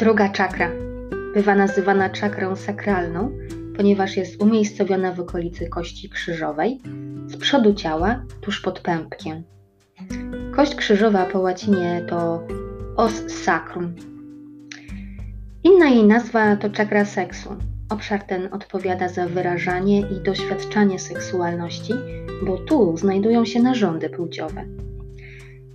Druga czakra bywa nazywana czakrą sakralną, ponieważ jest umiejscowiona w okolicy kości krzyżowej, z przodu ciała, tuż pod pępkiem. Kość krzyżowa po łacinie to os sacrum. Inna jej nazwa to czakra seksu. Obszar ten odpowiada za wyrażanie i doświadczanie seksualności, bo tu znajdują się narządy płciowe.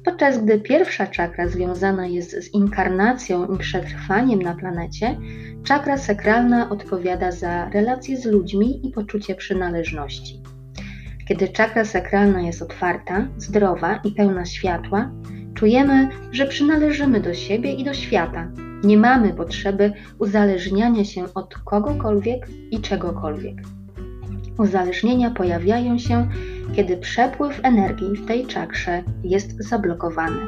Podczas gdy pierwsza czakra związana jest z inkarnacją i przetrwaniem na planecie, czakra sakralna odpowiada za relacje z ludźmi i poczucie przynależności. Kiedy czakra sakralna jest otwarta, zdrowa i pełna światła, czujemy, że przynależymy do siebie i do świata. Nie mamy potrzeby uzależniania się od kogokolwiek i czegokolwiek. Uzależnienia pojawiają się, kiedy przepływ energii w tej czakrze jest zablokowany.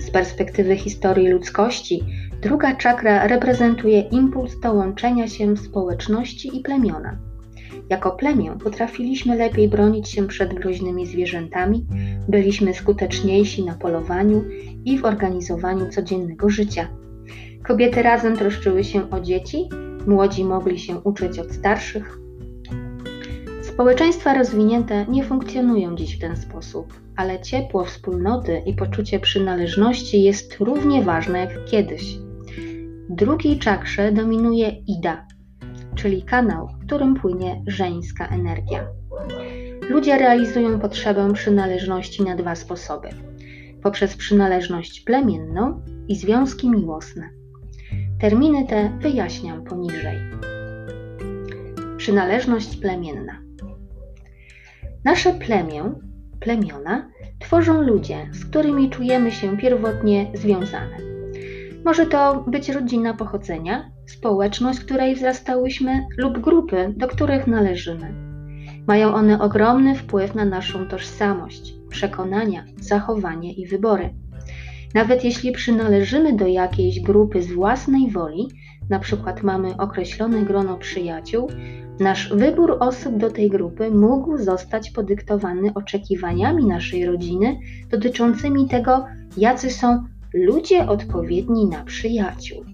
Z perspektywy historii ludzkości, druga czakra reprezentuje impuls do łączenia się społeczności i plemiona. Jako plemię potrafiliśmy lepiej bronić się przed groźnymi zwierzętami, byliśmy skuteczniejsi na polowaniu i w organizowaniu codziennego życia. Kobiety razem troszczyły się o dzieci, młodzi mogli się uczyć od starszych, Społeczeństwa rozwinięte nie funkcjonują dziś w ten sposób, ale ciepło wspólnoty i poczucie przynależności jest równie ważne jak kiedyś. W drugiej czakrze dominuje Ida, czyli kanał, którym płynie żeńska energia. Ludzie realizują potrzebę przynależności na dwa sposoby: poprzez przynależność plemienną i związki miłosne. Terminy te wyjaśniam poniżej. Przynależność plemienna. Nasze plemię, plemiona tworzą ludzie, z którymi czujemy się pierwotnie związane. Może to być rodzina pochodzenia, społeczność, w której wzrastałyśmy lub grupy, do których należymy. Mają one ogromny wpływ na naszą tożsamość, przekonania, zachowanie i wybory. Nawet jeśli przynależymy do jakiejś grupy z własnej woli, na przykład mamy określone grono przyjaciół, Nasz wybór osób do tej grupy mógł zostać podyktowany oczekiwaniami naszej rodziny dotyczącymi tego, jacy są ludzie odpowiedni na przyjaciół.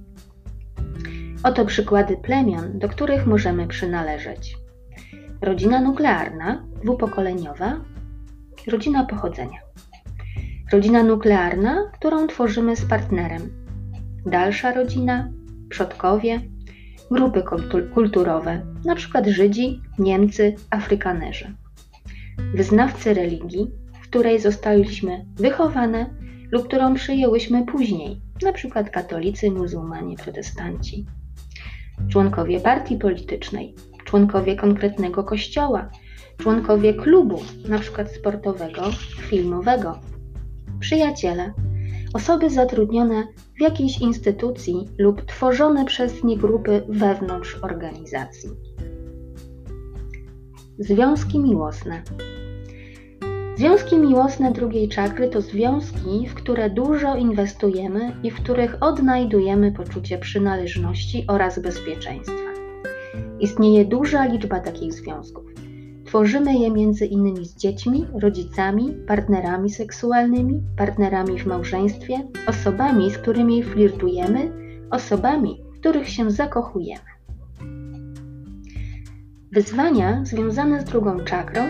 Oto przykłady plemion, do których możemy przynależeć. Rodzina nuklearna, dwupokoleniowa, rodzina pochodzenia. Rodzina nuklearna, którą tworzymy z partnerem. Dalsza rodzina, przodkowie, grupy kulturowe, np. Żydzi, Niemcy, Afrykanerzy. Wyznawcy religii, w której zostaliśmy wychowane lub którą przyjęłyśmy później, np. katolicy, muzułmanie, protestanci. Członkowie partii politycznej, członkowie konkretnego kościoła, członkowie klubu, np. sportowego, filmowego, przyjaciele, osoby zatrudnione w jakiejś instytucji lub tworzone przez nie grupy wewnątrz organizacji. Związki miłosne. Związki miłosne drugiej czakry to związki, w które dużo inwestujemy i w których odnajdujemy poczucie przynależności oraz bezpieczeństwa. Istnieje duża liczba takich związków. Tworzymy je między innymi z dziećmi, rodzicami, partnerami seksualnymi, partnerami w małżeństwie, osobami, z którymi flirtujemy, osobami, w których się zakochujemy. Wyzwania związane z drugą czakrą,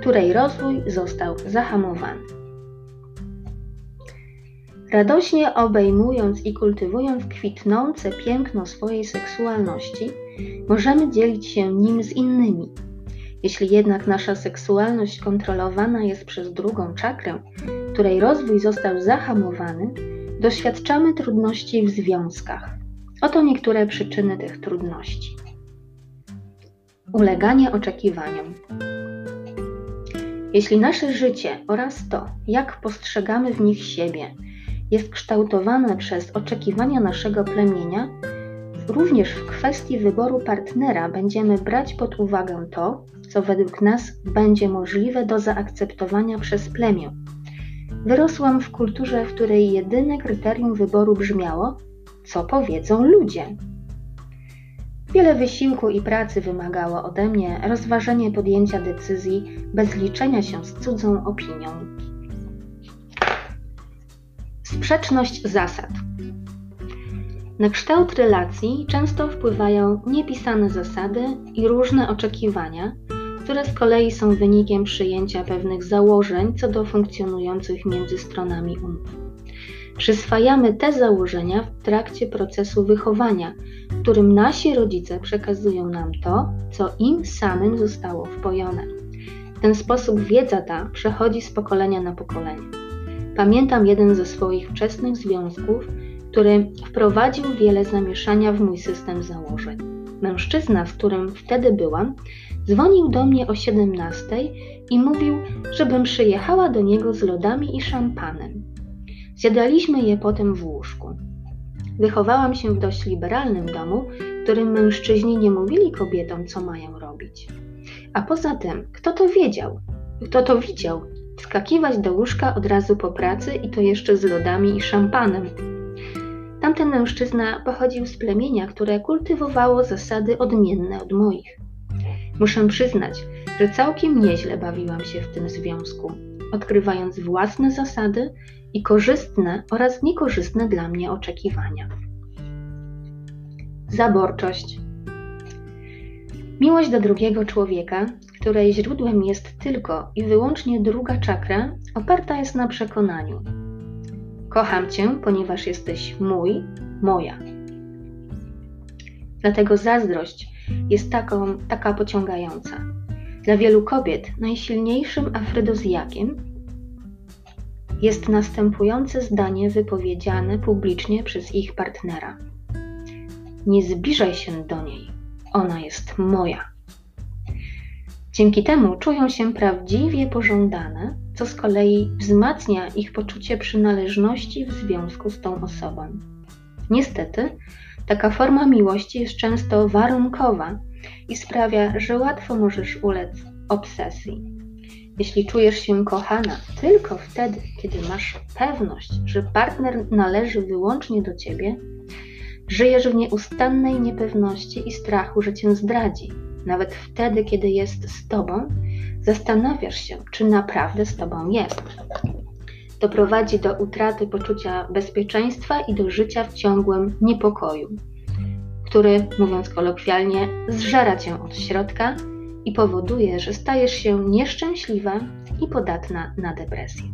której rozwój został zahamowany. Radośnie obejmując i kultywując kwitnące piękno swojej seksualności, możemy dzielić się nim z innymi jeśli jednak nasza seksualność kontrolowana jest przez drugą czakrę, której rozwój został zahamowany, doświadczamy trudności w związkach. Oto niektóre przyczyny tych trudności. Uleganie oczekiwaniom. Jeśli nasze życie oraz to, jak postrzegamy w nich siebie, jest kształtowane przez oczekiwania naszego plemienia, również w kwestii wyboru partnera będziemy brać pod uwagę to, co według nas będzie możliwe do zaakceptowania przez plemię. Wyrosłam w kulturze, w której jedyne kryterium wyboru brzmiało: co powiedzą ludzie. Wiele wysiłku i pracy wymagało ode mnie rozważenie podjęcia decyzji bez liczenia się z cudzą opinią. Sprzeczność zasad. Na kształt relacji często wpływają niepisane zasady i różne oczekiwania, które z kolei są wynikiem przyjęcia pewnych założeń co do funkcjonujących między stronami umów. Przyswajamy te założenia w trakcie procesu wychowania, w którym nasi rodzice przekazują nam to, co im samym zostało wpojone. W ten sposób wiedza ta przechodzi z pokolenia na pokolenie. Pamiętam jeden ze swoich wczesnych związków, który wprowadził wiele zamieszania w mój system założeń. Mężczyzna, z którym wtedy byłam, dzwonił do mnie o 17 i mówił, żebym przyjechała do niego z lodami i szampanem. Zjadaliśmy je potem w łóżku. Wychowałam się w dość liberalnym domu, w którym mężczyźni nie mówili kobietom, co mają robić. A poza tym, kto to wiedział? Kto to widział? Wskakiwać do łóżka od razu po pracy i to jeszcze z lodami i szampanem. Tamten mężczyzna pochodził z plemienia, które kultywowało zasady odmienne od moich. Muszę przyznać, że całkiem nieźle bawiłam się w tym związku, odkrywając własne zasady i korzystne oraz niekorzystne dla mnie oczekiwania. Zaborczość. Miłość do drugiego człowieka, której źródłem jest tylko i wyłącznie druga czakra, oparta jest na przekonaniu, Kocham Cię, ponieważ jesteś mój, moja. Dlatego zazdrość jest taką, taka pociągająca. Dla wielu kobiet najsilniejszym afrodozjakiem jest następujące zdanie wypowiedziane publicznie przez ich partnera. Nie zbliżaj się do niej, ona jest moja. Dzięki temu czują się prawdziwie pożądane co z kolei wzmacnia ich poczucie przynależności w związku z tą osobą. Niestety, taka forma miłości jest często warunkowa i sprawia, że łatwo możesz ulec obsesji. Jeśli czujesz się kochana tylko wtedy, kiedy masz pewność, że partner należy wyłącznie do ciebie, żyjesz w nieustannej niepewności i strachu, że cię zdradzi, nawet wtedy, kiedy jest z tobą Zastanawiasz się, czy naprawdę z Tobą jest. To prowadzi do utraty poczucia bezpieczeństwa i do życia w ciągłym niepokoju, który, mówiąc kolokwialnie, zżera Cię od środka i powoduje, że stajesz się nieszczęśliwa i podatna na depresję.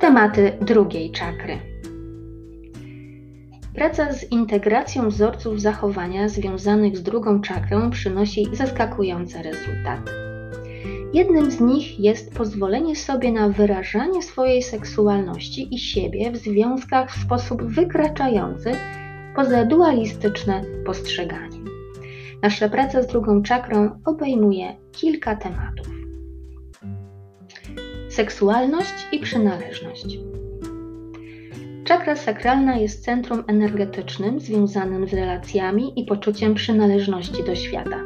Tematy drugiej czakry. Praca z integracją wzorców zachowania związanych z drugą czakrą przynosi zaskakujące rezultaty. Jednym z nich jest pozwolenie sobie na wyrażanie swojej seksualności i siebie w związkach w sposób wykraczający poza dualistyczne postrzeganie. Nasza praca z drugą czakrą obejmuje kilka tematów: seksualność i przynależność. Czakra sakralna jest centrum energetycznym związanym z relacjami i poczuciem przynależności do świata.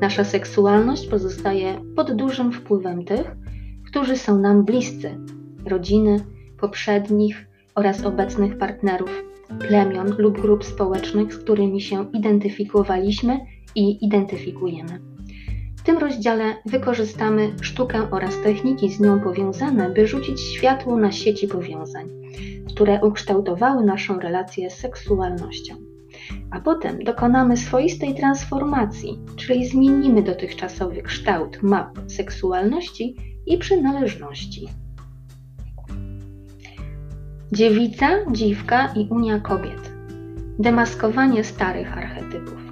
Nasza seksualność pozostaje pod dużym wpływem tych, którzy są nam bliscy rodziny, poprzednich oraz obecnych partnerów, plemion lub grup społecznych, z którymi się identyfikowaliśmy i identyfikujemy. Tym rozdziale wykorzystamy sztukę oraz techniki z nią powiązane, by rzucić światło na sieci powiązań które ukształtowały naszą relację z seksualnością. A potem dokonamy swoistej transformacji, czyli zmienimy dotychczasowy kształt map seksualności i przynależności. Dziewica, dziwka i unia kobiet. Demaskowanie starych archetypów.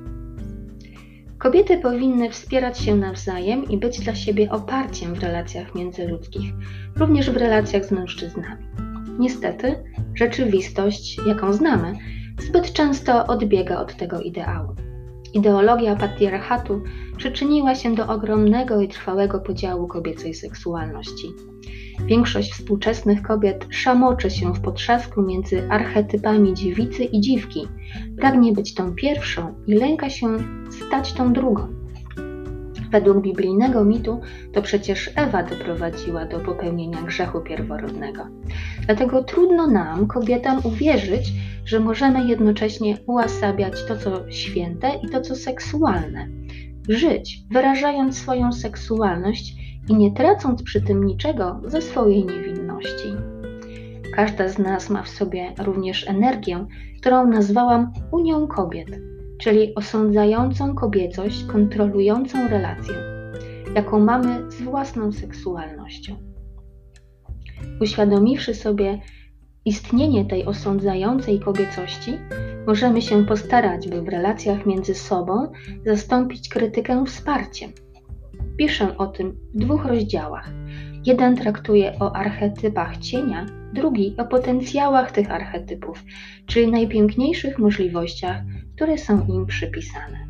Kobiety powinny wspierać się nawzajem i być dla siebie oparciem w relacjach międzyludzkich, również w relacjach z mężczyznami. Niestety, rzeczywistość, jaką znamy, zbyt często odbiega od tego ideału. Ideologia patriarchatu przyczyniła się do ogromnego i trwałego podziału kobiecej seksualności. Większość współczesnych kobiet szamoczy się w potrzasku między archetypami dziewicy i dziwki, pragnie być tą pierwszą i lęka się stać tą drugą. Według biblijnego mitu to przecież Ewa doprowadziła do popełnienia grzechu pierworodnego. Dlatego trudno nam, kobietom, uwierzyć, że możemy jednocześnie uasabiać to, co święte i to, co seksualne. Żyć, wyrażając swoją seksualność i nie tracąc przy tym niczego ze swojej niewinności. Każda z nas ma w sobie również energię, którą nazwałam Unią Kobiet, czyli osądzającą kobiecość, kontrolującą relację, jaką mamy z własną seksualnością. Uświadomiwszy sobie istnienie tej osądzającej kobiecości, możemy się postarać, by w relacjach między sobą zastąpić krytykę wsparciem. Piszę o tym w dwóch rozdziałach. Jeden traktuje o archetypach cienia, drugi o potencjałach tych archetypów, czyli najpiękniejszych możliwościach, które są im przypisane.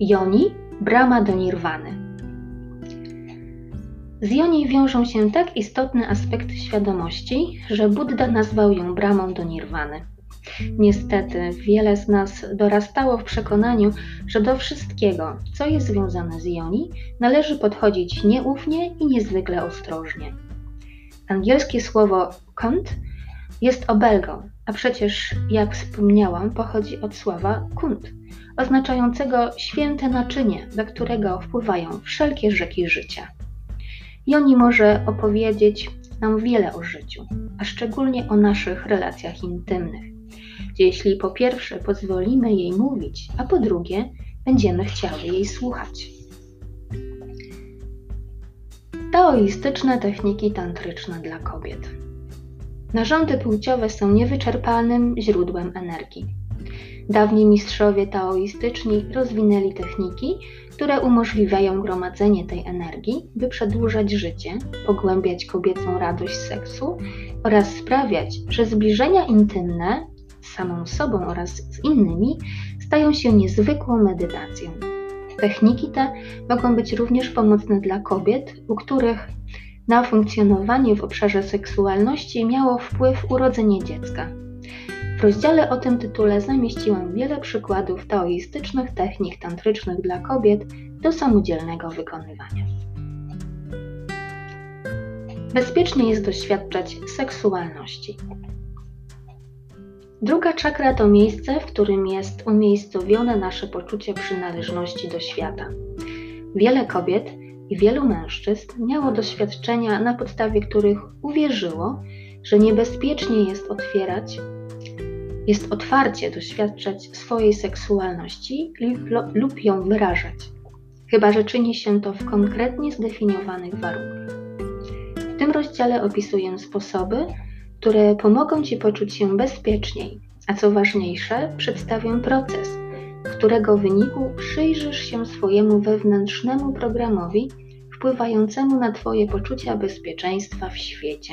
Joni, brama do nirwany. Z Joni wiążą się tak istotne aspekty świadomości, że Buddha nazwał ją bramą do nirwany. Niestety, wiele z nas dorastało w przekonaniu, że do wszystkiego, co jest związane z Joni, należy podchodzić nieufnie i niezwykle ostrożnie. Angielskie słowo kont jest obelgą, a przecież, jak wspomniałam, pochodzi od słowa kunt, oznaczającego święte naczynie, do którego wpływają wszelkie rzeki życia. Joni może opowiedzieć nam wiele o życiu, a szczególnie o naszych relacjach intymnych. Jeśli po pierwsze pozwolimy jej mówić, a po drugie będziemy chciały jej słuchać. Taoistyczne techniki tantryczne dla kobiet. Narządy płciowe są niewyczerpalnym źródłem energii. Dawni mistrzowie taoistyczni rozwinęli techniki, które umożliwiają gromadzenie tej energii, by przedłużać życie, pogłębiać kobiecą radość seksu oraz sprawiać, że zbliżenia intymne z samą sobą oraz z innymi stają się niezwykłą medytacją. Techniki te mogą być również pomocne dla kobiet, u których na funkcjonowanie w obszarze seksualności miało wpływ urodzenie dziecka. W rozdziale o tym tytule zamieściłam wiele przykładów taoistycznych technik tantrycznych dla kobiet do samodzielnego wykonywania. Bezpiecznie jest doświadczać seksualności. Druga czakra to miejsce, w którym jest umiejscowione nasze poczucie przynależności do świata. Wiele kobiet i wielu mężczyzn miało doświadczenia, na podstawie których uwierzyło, że niebezpiecznie jest otwierać, jest otwarcie doświadczać swojej seksualności lub ją wyrażać, chyba że czyni się to w konkretnie zdefiniowanych warunkach. W tym rozdziale opisuję sposoby, które pomogą Ci poczuć się bezpieczniej, a co ważniejsze, przedstawię proces, którego wyniku przyjrzysz się swojemu wewnętrznemu programowi wpływającemu na Twoje poczucia bezpieczeństwa w świecie.